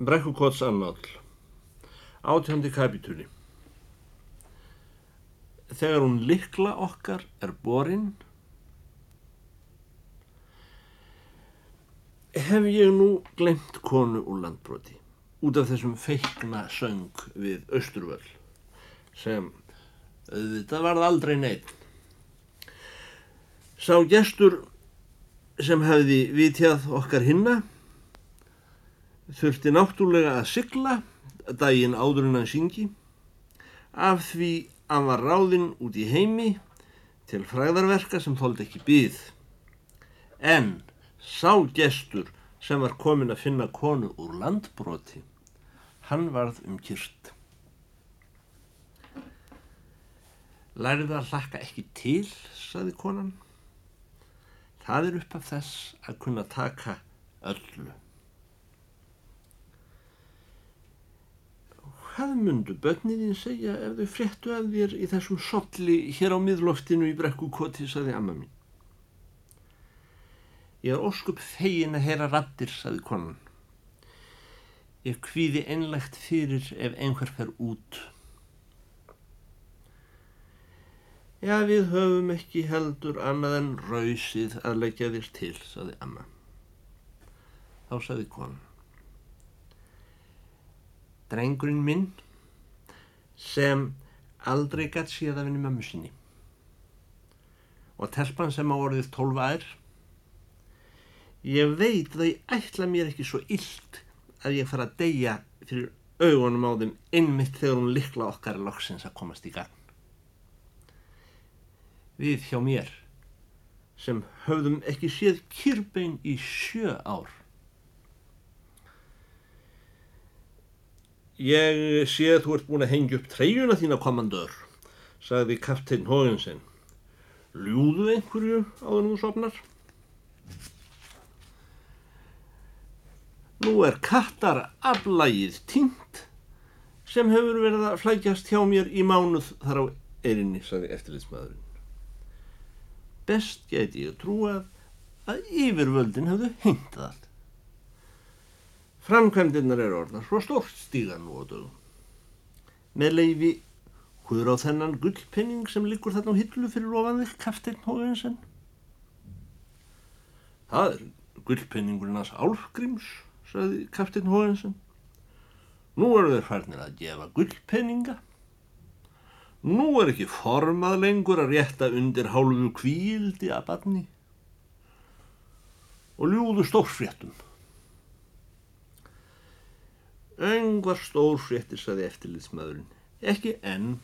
Brekkukots annáll Átjóndi kapitúli Þegar hún likla okkar er borin. Hef ég nú glemt konu úr landbroti út af þessum feikna söng við Östurvöll sem auðvitað varð aldrei neitt. Sá gestur sem hefði vitjað okkar hinna þurfti náttúrulega að sigla daginn áður en hann syngi af því hann var ráðinn út í heimi til fræðarverka sem þóldi ekki byð. En sá gestur sem var komin að finna konu úr landbroti, hann varð um kyrst. Lærið að hlakka ekki til, saði konan. Það er upp af þess að kunna taka öllu. Hvað mundu börniðin segja ef þau fréttu af þér í þessum solli hér á miðloftinu í brekkukoti, saði amma mín. Ég er óskup fegin að heyra rattir, saði konan. Ég kvíði einlegt fyrir ef einhver fer út. Já, við höfum ekki heldur annað en rausið að leggja þér til, saði amma. Þá saði konan drengurinn minn sem aldrei gætt séð af henni mömmu sinni. Og telpan sem á orðið tólfa er ég veit að ég ætla mér ekki svo illt að ég fara að deyja fyrir augunum á þeim innmitt þegar hún likla okkar loksins að komast í gang við hjá mér sem höfðum ekki séð kyrbein í sjö ár Ég sé að þú ert búin að hengja upp treyjuna þína komandör, sagði kapteinn Hógensen. Ljúðu einhverju áður nú sopnar? Nú er kattar aflægið tínt sem hefur verið að flækjast hjá mér í mánuð þar á erinni, sagði eftirlitsmaðurinn. Best geti ég trúað að yfirvöldin hefðu hengt það. Framkvæmdinnar er orðnar svo stórt stíga nú á dögum. Með leifi húður á þennan gullpenning sem liggur þarna á hillu fyrir ofanðill kafteinn Hóðinsen. Það er gullpenningurinn hans Álfgríms, sagði kafteinn Hóðinsen. Nú eru þeir farnir að gefa gullpenninga. Nú er ekki formað lengur að rétta undir hálfu kvíldi að barni og ljúðu stórfréttum. Öngvar stór fréttir, saði eftirlitsmaðurinn. Ekki enn.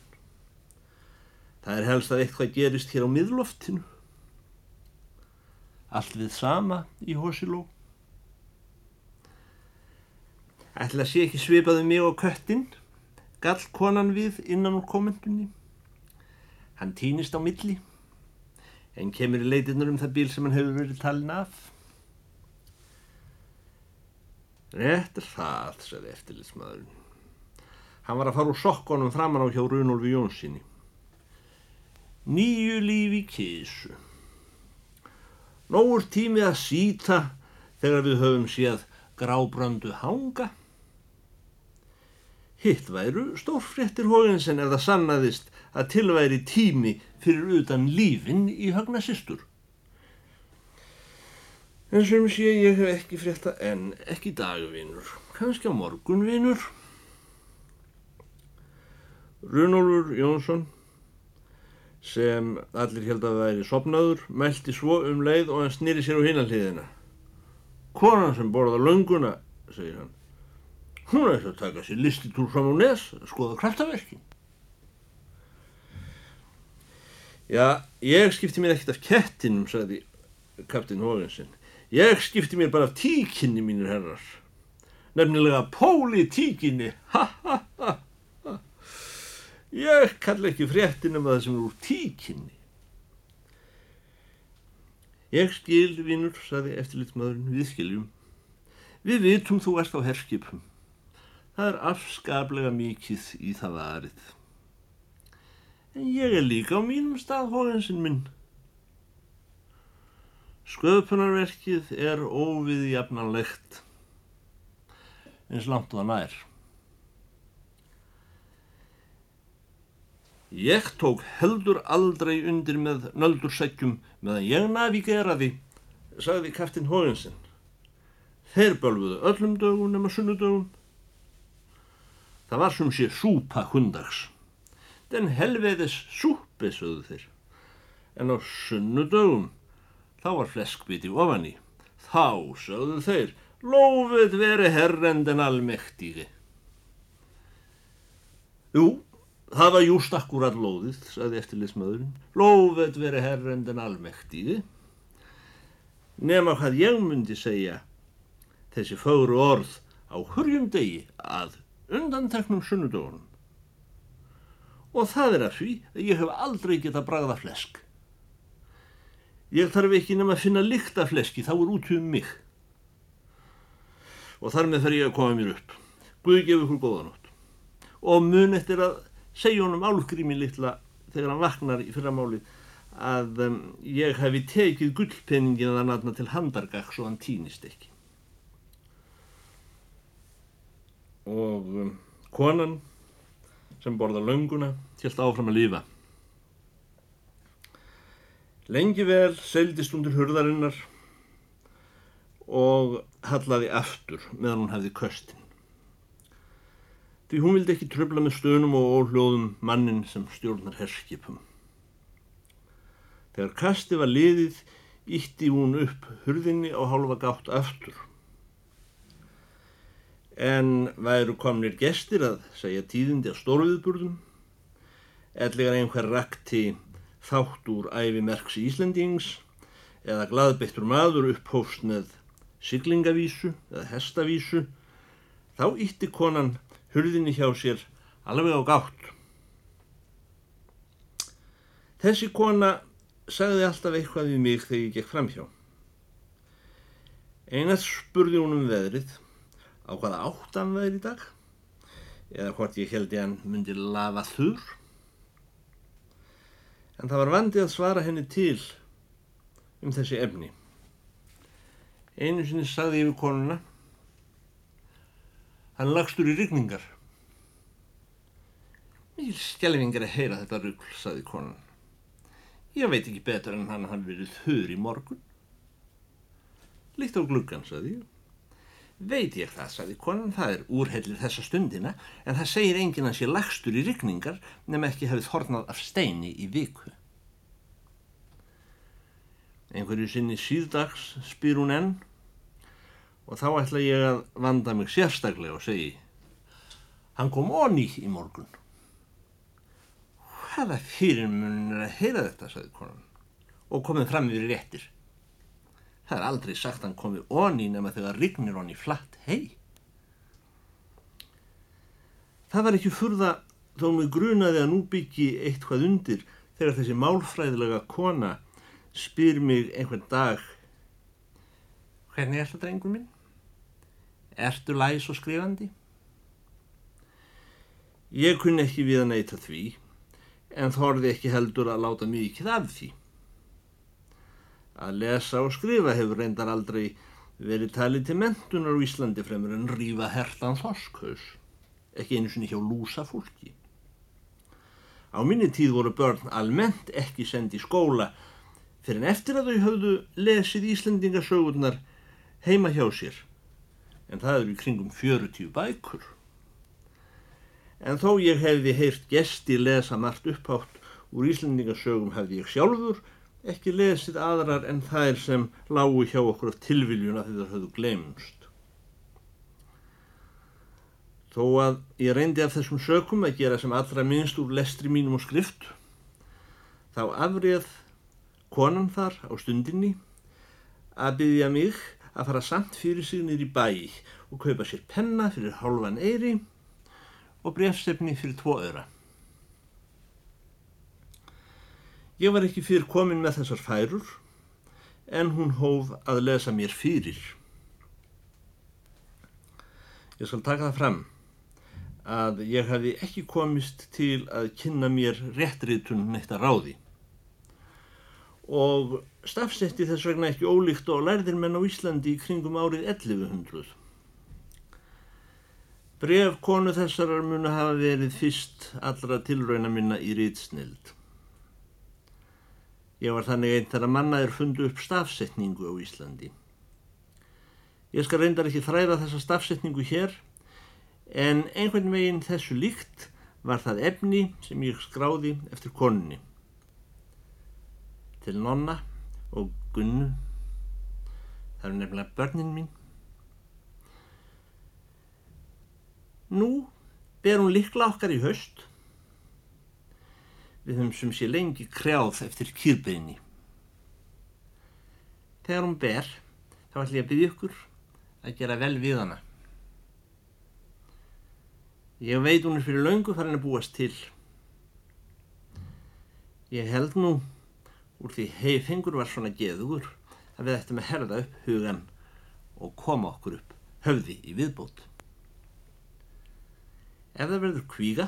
Það er helst að eitthvað gerist hér á miðloftinu. Allt við sama í Hosiló. Ætla að sé ekki svipaði mig á köttin, gall konan við innan úr komendunni. Hann týnist á milli, en kemur í leitinnar um það bíl sem hann hefur verið talin af. Rétt er það, sagði eftirlitsmaðurinn. Hann var að fara úr sokkonum framann á hjá Runolfi Jónssoni. Nýju lífi kísu. Nógur tímið að síta þegar við höfum séð grábröndu hanga. Hitt væru stórfréttir hóinsen eða sannaðist að tilværi tími fyrir utan lífin í högna sýstur. En sem sé ég hef ekki frétta enn, ekki dagvinur, kannski á morgunvinur. Runolfur Jónsson, sem allir held að væri sopnaður, meldi svo um leið og hann snýri sér á hinanliðina. Konan sem borða lönguna, segir hann, hún er að taka sér listitur fram á nes, skoða kraftaverkin. Já, ég skipti mér ekkert af kettinum, sagði kaptinn Hóðinsson. Ég skipti mér bara af tíkinni mínir herrar. Nefnilega pólitíkinni. Ha ha ha ha. Ég kalla ekki fréttin um það sem er úr tíkinni. Ég skil, vinnur, saði eftirlitsmaðurinn, við skiljum. Við vitum þú erst á herskipum. Það er afskaplega mikið í það varið. En ég er líka á mínum stað hóðinsinn minn. Sköpunarverkið er óviðjafnanlegt. eins langt og það nær. Ég tók heldur aldrei undir með nöldursækjum meðan ég navigeraði, sagði kaftin Hógensen. Þeir bölfuðu öllum dögum nema sunnudögum. Það var sem sé súpa hundags. Den helveðis súpi, sögðu þeir. En á sunnudögum þá var fleskbiti ofan í. Þá, sögðu þeir, lofið veri herrenden almektígi. Jú, það var júst akkurat lóðið, sagði eftirlismöðurinn. Lofið veri herrenden almektígi. Nefna hvað ég myndi segja þessi fögru orð á hurjum degi að undanteknum sunnudögunum. Og það er að því að ég hef aldrei getað bragða flesk. Ég þarf ekki nema að finna lykt af fleski, þá er út um mig. Og þar með þarf ég að koma mér upp. Guði gefi ykkur góðanótt. Og mun eftir að segja honum álgrími litla þegar hann vaknar í fyrramáli að um, ég hefi tekið gullpenningin að natna til handargag svo hann týnist ekki. Og um, konan sem borða launguna helt áfram að lífa. Lengi vel seildist hún til hurðarinnar og hallaði aftur meðan hún hefði köstin. Því hún vildi ekki tröfla með stöðnum og óhljóðum mannin sem stjórnar herskipum. Þegar kasti var liðið, ítti hún upp hurðinni á hálfa gátt aftur. En væru komnir gestir að segja tíðindi af stórviðburðum, ellegar einhver rakti þátt úr æfi merks Íslendings eða gladbeittur maður upphófst með siglingavísu eða hestavísu, þá ítti konan hurðinni hjá sér alveg á gátt. Þessi kona sagði alltaf eitthvað við mig þegar ég gekk fram hjá. Einað spurði hún um veðrið á hvaða áttan veðri í dag eða hvort ég held ég hann myndi lafa þurr en það var vandið að svara henni til um þessi efni. Einu sinni sagði ég við konuna, hann lagstur í ryggningar. Mér skjálfingar að heyra þetta ruggl, sagði konan. Ég veit ekki betur en hann hann verið þurr í morgun. Líkt á gluggan, sagði ég. Veit ég það, sagði konan, það er úrhellið þessa stundina, en það segir enginn að sé lagstur í rykningar nema ekki hafið hornað af steini í viku. Einhverju sinni síðdags spyr hún enn og þá ætla ég að vanda mig sérstaklega og segi Hann kom onni í morgun. Hvaða fyrir mun er að heyra þetta, sagði konan, og komið fram yfir réttir. Það er aldrei sagt hann komið onni nema þegar rignir honni flatt hei. Það var ekki furða þó mig grunaði að nú byggi eitthvað undir þegar þessi málfræðilega kona spyr mig einhvern dag Hvernig er þetta drengur minn? Ertu læs og skrifandi? Ég kunni ekki við að neyta því en þorði ekki heldur að láta mikið af því. Að lesa og skrifa hefur reyndar aldrei verið talið til mentunar á Íslandi fremur en rífa hertan þoskhaus, ekki einu sinni hjá lúsa fólki. Á minni tíð voru börn almennt ekki sendið í skóla fyrir en eftir að þau höfðu lesið Íslandingasögurnar heima hjá sér, en það eru í kringum 40 bækur. En þó ég hefði heyrt gesti lesa margt upphátt úr Íslandingasögum hefði ég sjálfur ekki lesið aðrar en þær sem lágu hjá okkur af tilviljuna þegar það höfðu glemst. Þó að ég reyndi af þessum sökum að gera sem allra minnst úr lestri mínum og skrift, þá afrið konan þar á stundinni að byggja mig að fara samt fyrir sig nýri bæ og kaupa sér penna fyrir hálfan eiri og brefstefni fyrir tvo öra. Ég var ekki fyrir komin með þessar færur en hún hóf að lesa mér fyrir. Ég skal taka það fram að ég hafi ekki komist til að kynna mér réttritun neitt að ráði og stafsetti þess vegna ekki ólíkt og lærðir menn á Íslandi í kringum árið 1100. Bref konu þessarar munu hafa verið fyrst allra tilrauna minna í rýtsnild. Ég var þannig einn þar að mannaðir fundu upp stafsetningu á Íslandi. Ég skal reyndar ekki þræða þessa stafsetningu hér, en einhvern veginn þessu líkt var það efni sem ég skráði eftir konunni. Til nonna og gunnu, það eru nefnilega börnin mín, Nú ber hún likla okkar í höst. Við höfum sem sé lengi krjáð eftir kýrbeginni. Þegar hún ber, þá ætlum ég að byggja ykkur að gera vel við hana. Ég veit hún er fyrir laungu farin að búast til. Ég held nú úr því heifengur var svona geður að við ættum að herða upp hugan og koma okkur upp höfði í viðbót. Ef það verður kvíga,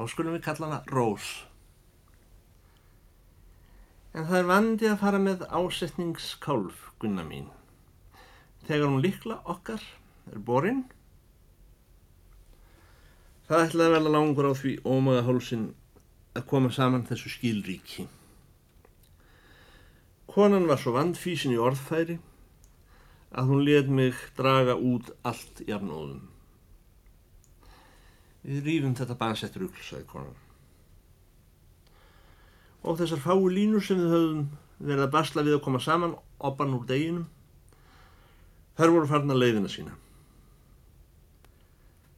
þá skulum við kalla hana rós. En það er vandi að fara með ásetningskálf, gunna mín. Þegar hún likla okkar er borinn, það ætlaði vel að langur á því ómaga hálsin að koma saman þessu skilríki. Konan var svo vandfísin í orðfæri að hún let mig draga út allt jafnóðum. Við rýfum þetta bansett rugl, sagði konan. Og þessar fáu línur sem við höfum verið að basla við að koma saman oppan úr deginum, þær voru farna leiðina sína.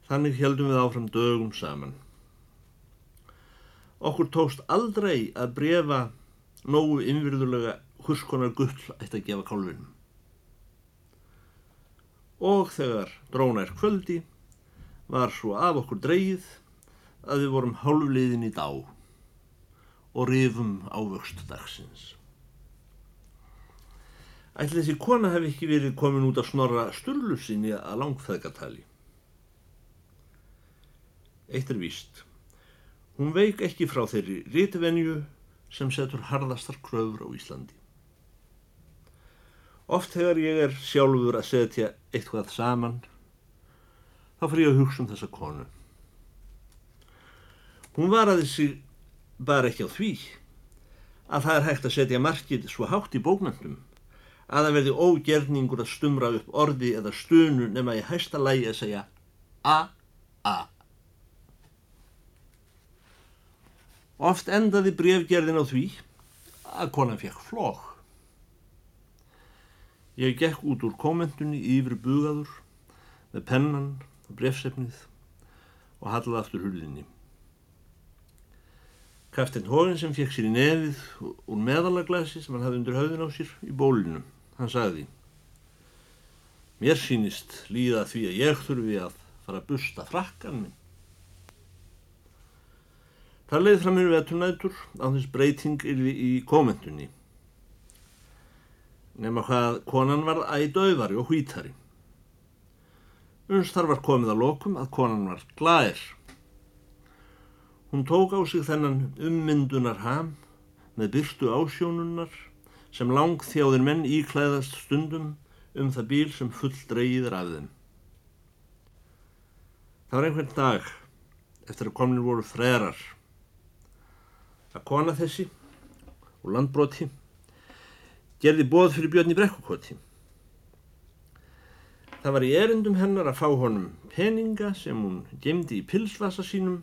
Þannig heldum við áfram dögum saman. Okkur tókst aldrei að brefa nógu innvirðulega hurskonar gull eitt að gefa kálfinum. Og þegar dróna er kvöldi, var svo af okkur dreyið að við vorum hálfliðin í dá og rifum ávöxt dagsins. Ætli þessi kona hef ekki verið komin út að snorra sturlusinni að langþæðgatali. Eitt er víst. Hún veik ekki frá þeirri rítivenju sem setur harðastar kröfur á Íslandi. Oft þegar ég er sjálfur að setja eitthvað saman þá fyrir ég að hugsa um þessa konu. Hún varaði sig bara ekki á því að það er hægt að setja markið svo hátt í bóknandum að það verði ógerningur að stumra upp orði eða stunu nema í hæsta lægi að segja a-a. Oft endaði brefgerðin á því að konan fekk flók. Ég gekk út úr kommentunni yfir bugaður með pennan brefsefnið og hallaði aftur hullinni. Kaftin Hóðin sem fekk sér í nefið úr meðalaglasi sem hann hafði undir höfðin á sér í bólinu. Hann sagði Mér sínist líða því að ég þurfi að fara að busta frakkan minn. Það leiði fram mér vetunætur á þess breyting yrði í komendunni. Nefna hvað konan var ædauðari og hvítari. Uns þar var komið að lokum að konan var glær. Hún tók á sig þennan ummyndunar ham með byrstu ásjónunnar sem lang þjáðir menn íklæðast stundum um það bíl sem full dreyðir af þeim. Það var einhvern dag eftir að komin voru frerar að kona þessi og landbroti gerði bóð fyrir björn í brekkukoti. Það var í erindum hennar að fá honum peninga sem hún gemdi í pilsvasa sínum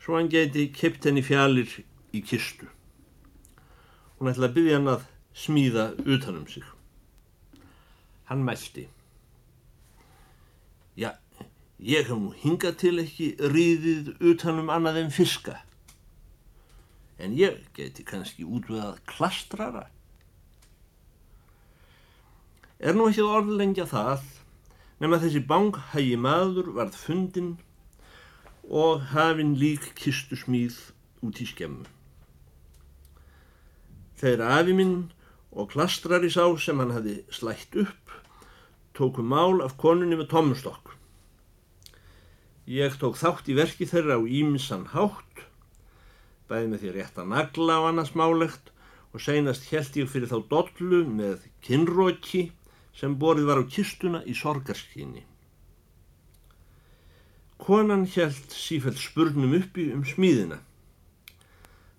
svo hann geti kipt henni fjalir í kistu. Hún ætlaði að byggja hann að smíða utanum sig. Hann mælti. Já, ég hef nú hingað til ekki ríðið utanum annað en fiska. En ég geti kannski útvöðað klastrara. Er nú ekki orðlengja það nema þessi banghægi maður varð fundin og hafinn lík kistu smíð út í skemmu. Þeir afi minn og klastrari sá sem hann hafi slætt upp tóku mál af konunni með tómustokk. Ég tók þátt í verki þeirra á ímissan hátt, bæði með því rétt að nagla á annars málegt og seinast held ég fyrir þá dollu með kinnróki sem borið var á kistuna í sorgarskynni. Konan hjælt sífælt spurnum uppi um smíðina.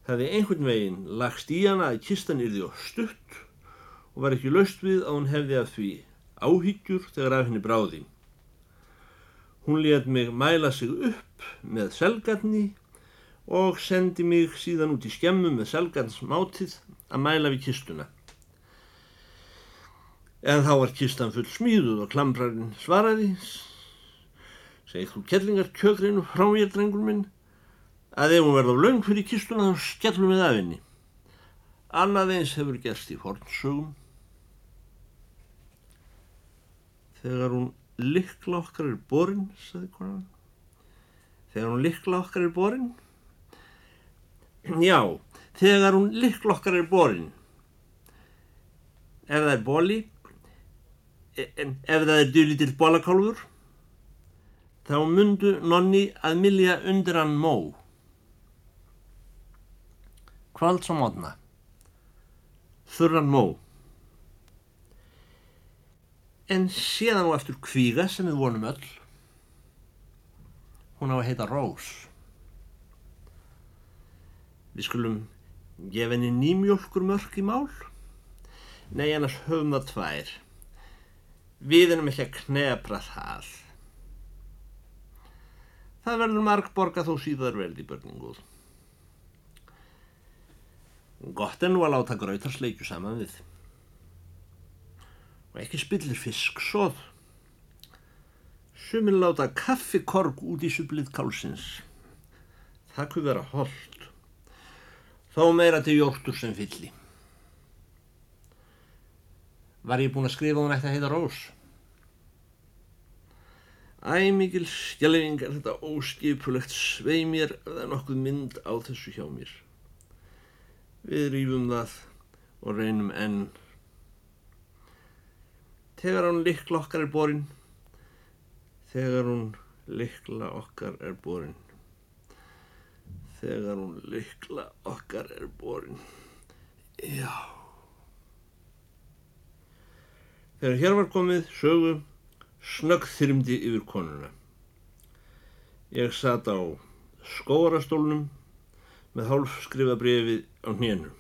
Það hefði einhvern veginn lagst í hana að kistan yrði á stutt og var ekki löst við að hún hefði af því áhyggjur þegar af henni bráði. Hún let mig mæla sig upp með selgarni og sendi mig síðan út í skemmu með selgarnsmátið að mæla við kistuna. En þá var kistan full smíðuð og klambrarinn svaraði segið þú kellingar kjögreinu frá ég drengur minn? Að ef hún verða á laung fyrir kistuna þá skellum við af henni. Annað eins hefur gerst í fornsögum. Þegar hún likla okkar er borin sagði konan. Þegar hún likla okkar er borin? Já þegar hún likla okkar er borin. Ef það er bóli e, en ef það er dylítill bólakálfur þá mundu nonni að milja undir hann mó. Kvalds og mótna. Þurran mó. En séðan og eftir kvíga sem við vonum öll, hún á að heita Rós. Við skulum gefa henni nýmjólkur mörk í mál. Nei, annars höfum það tvær. Við erum ekki að knepra það. Það verður marg borga þó síðar veldi börninguð. Gott er nú að láta gröytarsleikju saman við. Og ekki spillir fisk svoð. Sumil láta kaffikorg út í sublið kálsins. Það kuð vera hold. Þó meira til jórtur sem fylli. Var ég búin að skrifa hún eftir að heita Rós? Æmikil skjálfing er þetta óskipulegt svei mér er nokkuð mynd á þessu hjá mér. Við rýfum það og reynum enn. Þegar hún likla okkar er borin, þegar hún likla okkar er borin, þegar hún likla okkar er borin, já. Þegar hér var komið sögum snöggþyrmdi yfir konuna. Ég satt á skóarastólnum með hálfskrifa brefið á hnénu.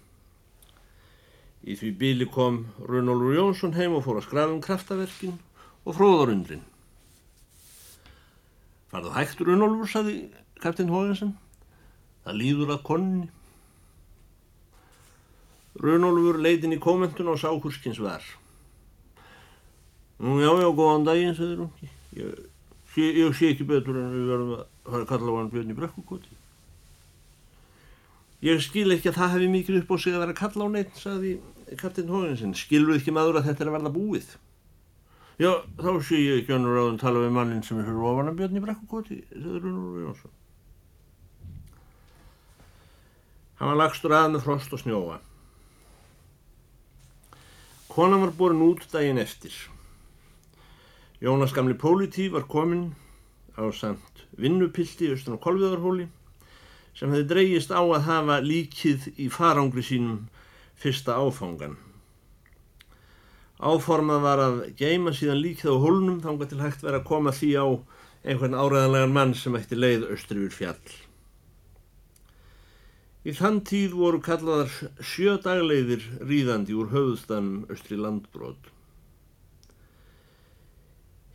Í því bíli kom Runolfur Jónsson heim og fór að skrafum kraftaverkin og fróðarundrin. Farðu hægt Runolfur, saði kaptinn Hóðinsen. Það líður að konni. Runolfur leitin í kommentun og sá húskins var. Nú já, já, góðan daginn, segður hún. Ég, ég, sé ekki betur en við verðum að fara að kalla á hann Björn í brekkukoti. Ég skil ekki að það hefði mikið upp á sig að vera að kalla á neitt, sagði kaptinn Hóðinsson. Skilur ekki maður að þetta er að verða búið? Já, þá sé ég ekki annur áðan tala við mannin sem er fyrir ofan að Björn í brekkukoti, segður hún úr Jónsson. Hann var lagstur að með frost og snjóa. Konan var borin út daginn eftir. Jónas gamli Pólití var komin á samt vinnupilti austan á Kolviðarhóli sem hefði dreyjist á að hafa líkið í farangri sínum fyrsta áfangan. Áformað var að geima síðan líkið á hólnum þángar til hægt verið að koma því á einhvern áræðanlegan mann sem ætti leið austri við fjall. Í þann tíð voru kallaðar sjö dagleiðir ríðandi úr höfðstanum austri landbrót.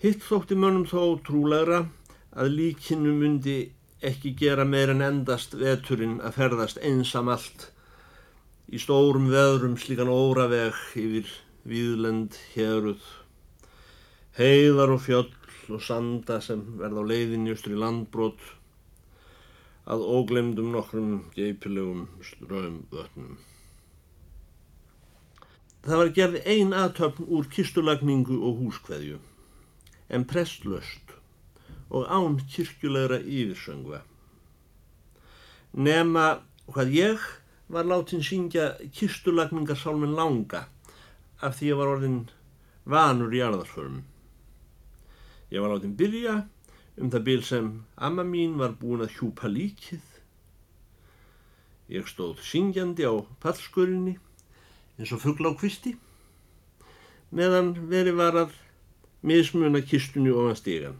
Hitt þótti mönnum þó trúlegra að líkinu myndi ekki gera meir en endast veturinn að ferðast einsam allt í stórum veðrum slíkan óraveg yfir výðlend héruð, heiðar og fjöll og sanda sem verða á leiðinni austur í landbrót að óglemdum nokkrum geipilegum ströymvötnum. Það var gerði ein aðtöfn úr kistulagningu og húskveðju en prestlöst og án kyrkjulegra yfirsöngva. Nema hvað ég var látin syngja kistulagningarsálmin langa af því ég var orðin vanur í arðarsförum. Ég var látin byrja um það bil sem amma mín var búin að hjúpa líkið. Ég stóð syngjandi á pallskörinni eins og fuggla á kvisti meðan verið var að mismuna kistunni ofan stígan.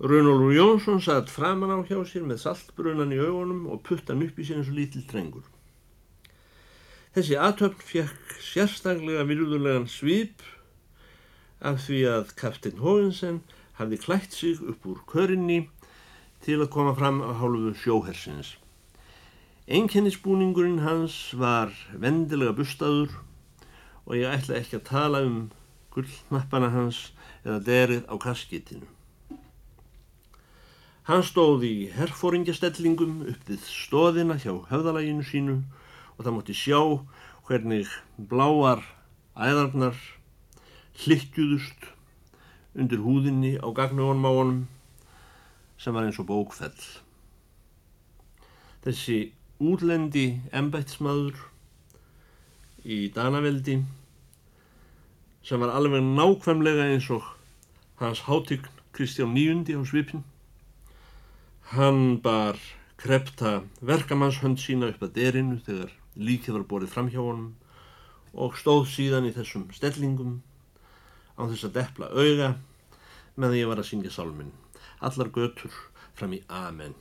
Runolfur Jónsson satt framan á hjá sér með saltbrunan í augunum og puttan upp í sér eins og lítill drengur. Þessi aðtöfn fekk sérstaklega virðulegan svip af því að kaptinn Hóinsen hafði klætt sig upp úr körinni til að koma fram á hálfu sjóhersins. Einkennisbúningurinn hans var vendilega bustaður og ég ætla ekki að tala um gullnappana hans eða derið á kaskitinu. Hann stóð í herfóringjastellingum upp við stóðina hjá höfðalæginu sínu og það mótti sjá hvernig bláar æðarnar hlikkjuðust undir húðinni á honum sem var eins og bókfell. Þessi útlendi embætsmaður í Danaveldi sem var alveg nákvæmlega eins og hans hátign Kristján Níundi á svipin Hann bar krepta verkamannshönd sína upp að derinu þegar líkið var borðið fram hjá honum og stóð síðan í þessum stellingum á þess að deppla auga meðan ég var að syngja sálminn. Allar götur fram í Amen.